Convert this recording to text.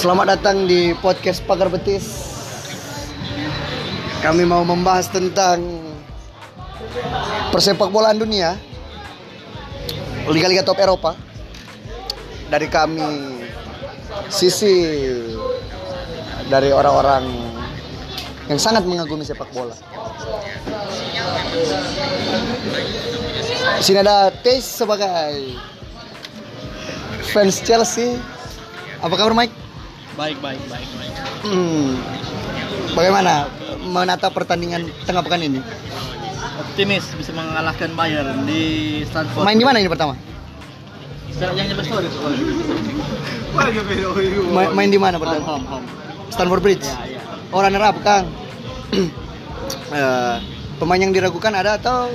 Selamat datang di podcast Pagar Betis. Kami mau membahas tentang persepak bolaan dunia, liga-liga top Eropa. Dari kami sisi dari orang-orang yang sangat mengagumi sepak bola. Di sini ada Tes sebagai fans Chelsea. Apa kabar Mike? Baik, baik, baik, baik. Hmm. Bagaimana menata pertandingan tengah pekan ini? Optimis bisa mengalahkan Bayern di Stanford. Main di mana ini pertama? Yang nyampe story soalnya. Ma- main di mana pertama? home, home. Stanford Bridge. Ya, ya. Oh runner up Kang. Eh, pemain yang diragukan ada atau